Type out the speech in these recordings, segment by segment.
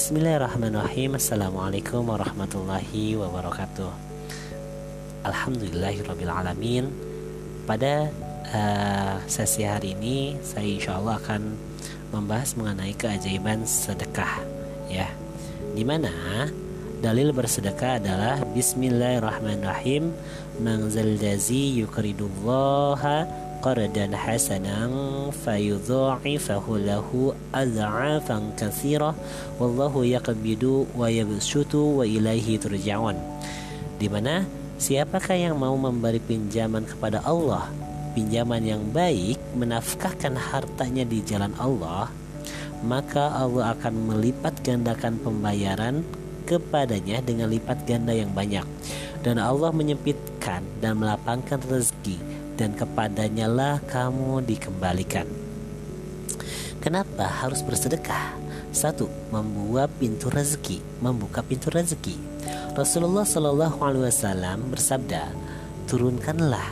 Bismillahirrahmanirrahim. Assalamualaikum warahmatullahi wabarakatuh. Alhamdulillahirrahmanirrahim Pada uh, sesi hari ini Saya insya Allah akan membahas mengenai keajaiban sedekah ya. Di mana Dalil bersedekah adalah Bismillahirrahmanirrahim. Mangzal jazi yukridullaha qardan hasanan fayudha'ifahu lahu adha'afan kathira. Wallahu yaqbidu wa yabsutu wa ilaihi turja'un. Di mana siapakah yang mau memberi pinjaman kepada Allah? Pinjaman yang baik menafkahkan hartanya di jalan Allah maka Allah akan melipat gandakan pembayaran kepadanya dengan lipat ganda yang banyak dan Allah menyempitkan dan melapangkan rezeki dan kepadanya lah kamu dikembalikan. Kenapa harus bersedekah? Satu, membuat pintu rezeki, membuka pintu rezeki. Rasulullah Shallallahu Alaihi Wasallam bersabda, turunkanlah,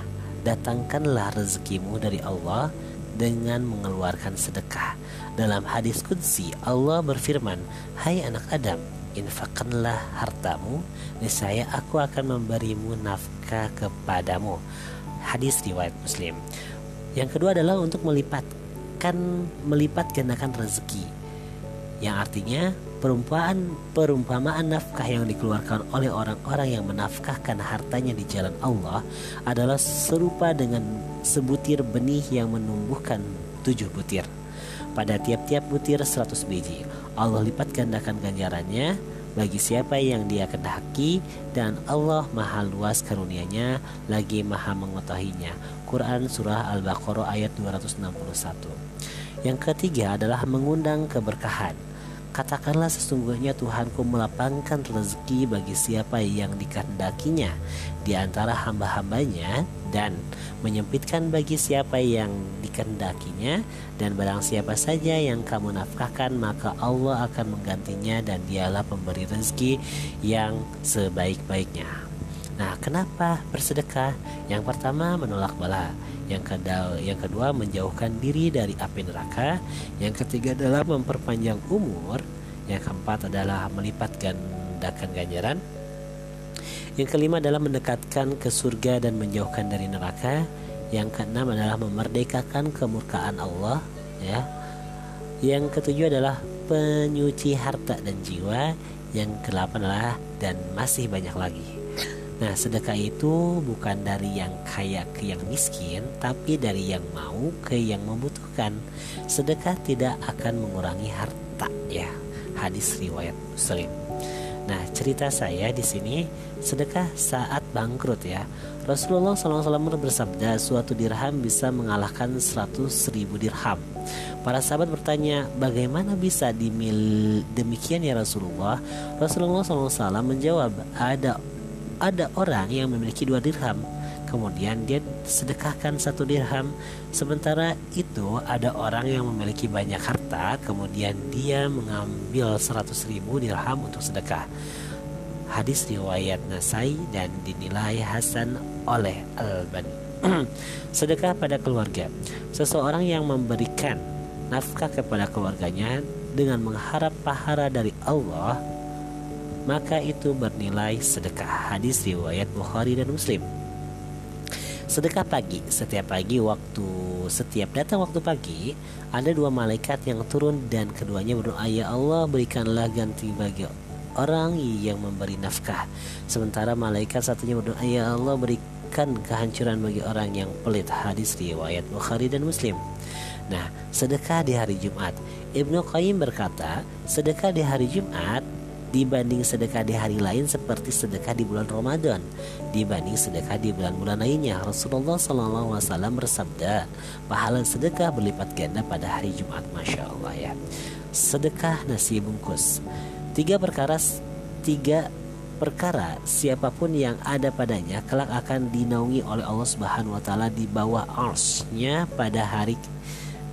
datangkanlah rezekimu dari Allah dengan mengeluarkan sedekah. Dalam hadis kudsi Allah berfirman, Hai anak Adam, infakkanlah hartamu, niscaya aku akan memberimu nafkah kepadamu hadis riwayat Muslim. Yang kedua adalah untuk melipatkan melipat gandakan rezeki. Yang artinya perumpamaan perumpamaan nafkah yang dikeluarkan oleh orang-orang yang menafkahkan hartanya di jalan Allah adalah serupa dengan sebutir benih yang menumbuhkan tujuh butir. Pada tiap-tiap butir seratus biji, Allah lipat gandakan ganjarannya bagi siapa yang dia kehendaki dan Allah maha luas karunia-Nya lagi maha mengetahuinya. Quran Surah Al-Baqarah ayat 261 Yang ketiga adalah mengundang keberkahan Katakanlah sesungguhnya Tuhanku melapangkan rezeki bagi siapa yang dikehendakinya di antara hamba-hambanya dan menyempitkan bagi siapa yang dikehendakinya dan barang siapa saja yang kamu nafkahkan maka Allah akan menggantinya dan dialah pemberi rezeki yang sebaik-baiknya. Nah, kenapa bersedekah? Yang pertama menolak bala yang kedua, yang kedua menjauhkan diri dari api neraka, yang ketiga adalah memperpanjang umur, yang keempat adalah melipat gandakan ganjaran, yang kelima adalah mendekatkan ke surga dan menjauhkan dari neraka, yang keenam adalah memerdekakan kemurkaan Allah, ya. Yang ketujuh adalah penyuci harta dan jiwa, yang kedelapan adalah dan masih banyak lagi. Nah, sedekah itu bukan dari yang kaya ke yang miskin, tapi dari yang mau ke yang membutuhkan. Sedekah tidak akan mengurangi harta, ya. Hadis riwayat Muslim. Nah, cerita saya di sini sedekah saat bangkrut ya. Rasulullah SAW bersabda, suatu dirham bisa mengalahkan 100 ribu dirham. Para sahabat bertanya, bagaimana bisa dimil demikian ya Rasulullah? Rasulullah SAW menjawab, ada ada orang yang memiliki dua dirham kemudian dia sedekahkan satu dirham sementara itu ada orang yang memiliki banyak harta kemudian dia mengambil seratus ribu dirham untuk sedekah hadis riwayat Nasai dan dinilai Hasan oleh Al-Bani sedekah pada keluarga seseorang yang memberikan nafkah kepada keluarganya dengan mengharap pahala dari Allah maka itu bernilai sedekah. Hadis riwayat Bukhari dan Muslim. Sedekah pagi, setiap pagi waktu setiap datang waktu pagi ada dua malaikat yang turun dan keduanya berdoa ya Allah berikanlah ganti bagi orang yang memberi nafkah. Sementara malaikat satunya berdoa ya Allah berikan kehancuran bagi orang yang pelit. Hadis riwayat Bukhari dan Muslim. Nah, sedekah di hari Jumat. Ibnu Qayyim berkata, sedekah di hari Jumat dibanding sedekah di hari lain seperti sedekah di bulan Ramadan dibanding sedekah di bulan-bulan lainnya. Rasulullah SAW bersabda pahala sedekah berlipat ganda pada hari Jumat Masya Allah ya. Sedekah nasi bungkus tiga perkara tiga perkara siapa pun yang ada padanya kelak akan dinaungi oleh Allah Subhanahu wa taala di bawah arsnya pada hari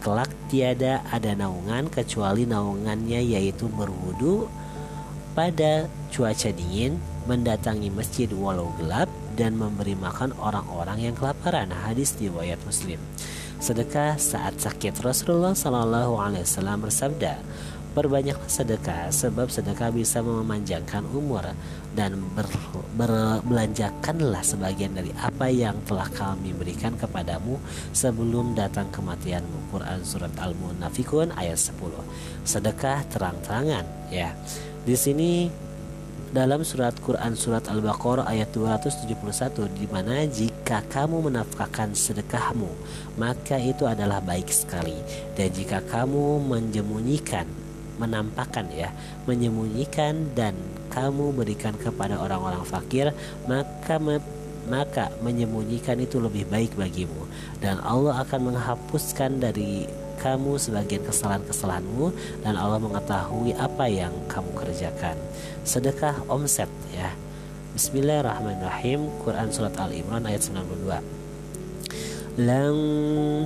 kelak tiada ada naungan kecuali naungannya yaitu berwudu pada cuaca dingin, mendatangi masjid walau gelap, dan memberi makan orang-orang yang kelaparan. Hadis riwayat Muslim. Sedekah saat sakit Rasulullah Shallallahu Alaihi Wasallam bersabda, Perbanyaklah sedekah sebab sedekah bisa memanjangkan umur dan ber, berbelanjakanlah sebagian dari apa yang telah kami berikan kepadamu sebelum datang kematianmu. Quran surat Al-Munafikun ayat 10. Sedekah terang-terangan ya. Di sini dalam surat Quran surat Al-Baqarah ayat 271 di mana jika kamu menafkahkan sedekahmu maka itu adalah baik sekali. Dan jika kamu menjemunyikan menampakkan ya menyembunyikan dan kamu berikan kepada orang-orang fakir maka maka menyembunyikan itu lebih baik bagimu. Dan Allah akan menghapuskan dari kamu sebagian kesalahan-kesalahanmu dan Allah mengetahui apa yang kamu kerjakan. Sedekah omset ya. Bismillahirrahmanirrahim Quran Surat Al-Imran ayat 92 Lan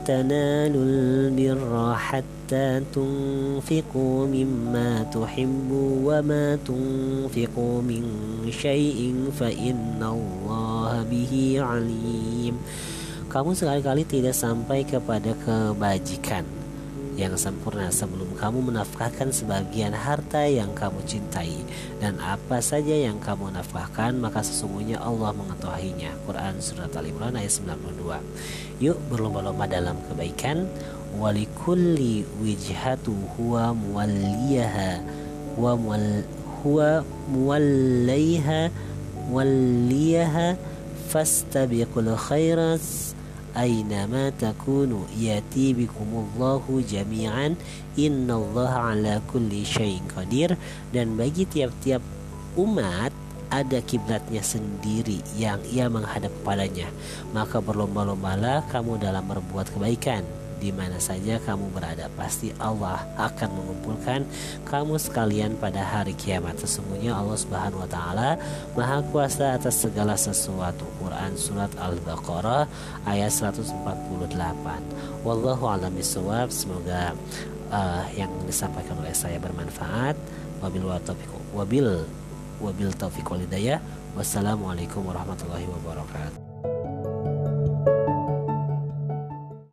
tanalul birra hatta tunfiqu mimma tuhibbu wa ma tunfiqu min syai'in fa innallaha bihi alim Kamu sekali-kali tidak sampai kepada kebajikan yang sempurna sebelum kamu menafkahkan sebagian harta yang kamu cintai. Dan apa saja yang kamu nafkahkan maka sesungguhnya Allah mengetahuinya. Quran surat Al Imran ayat 92 yuk berlomba-lomba dalam kebaikan. Walikulli wijhatu huwa muwalliyaha huwa muwal huwa muwalliha waliyaha fastabiqul khairat ainama takunu yati bikumullahu jami'an innallaha ala kulli syai'in qadir dan bagi tiap-tiap umat ada kiblatnya sendiri yang ia menghadap kepadanya. Maka berlomba-lombalah kamu dalam berbuat kebaikan di mana saja kamu berada pasti Allah akan mengumpulkan kamu sekalian pada hari kiamat. Sesungguhnya Allah Subhanahu wa taala maha kuasa atas segala sesuatu. Quran surat Al-Baqarah ayat 148 wallahu alam bisawab semoga uh, yang disampaikan oleh saya bermanfaat. Wabil wabil wabil taufiq walidayah wassalamualaikum warahmatullahi wabarakatuh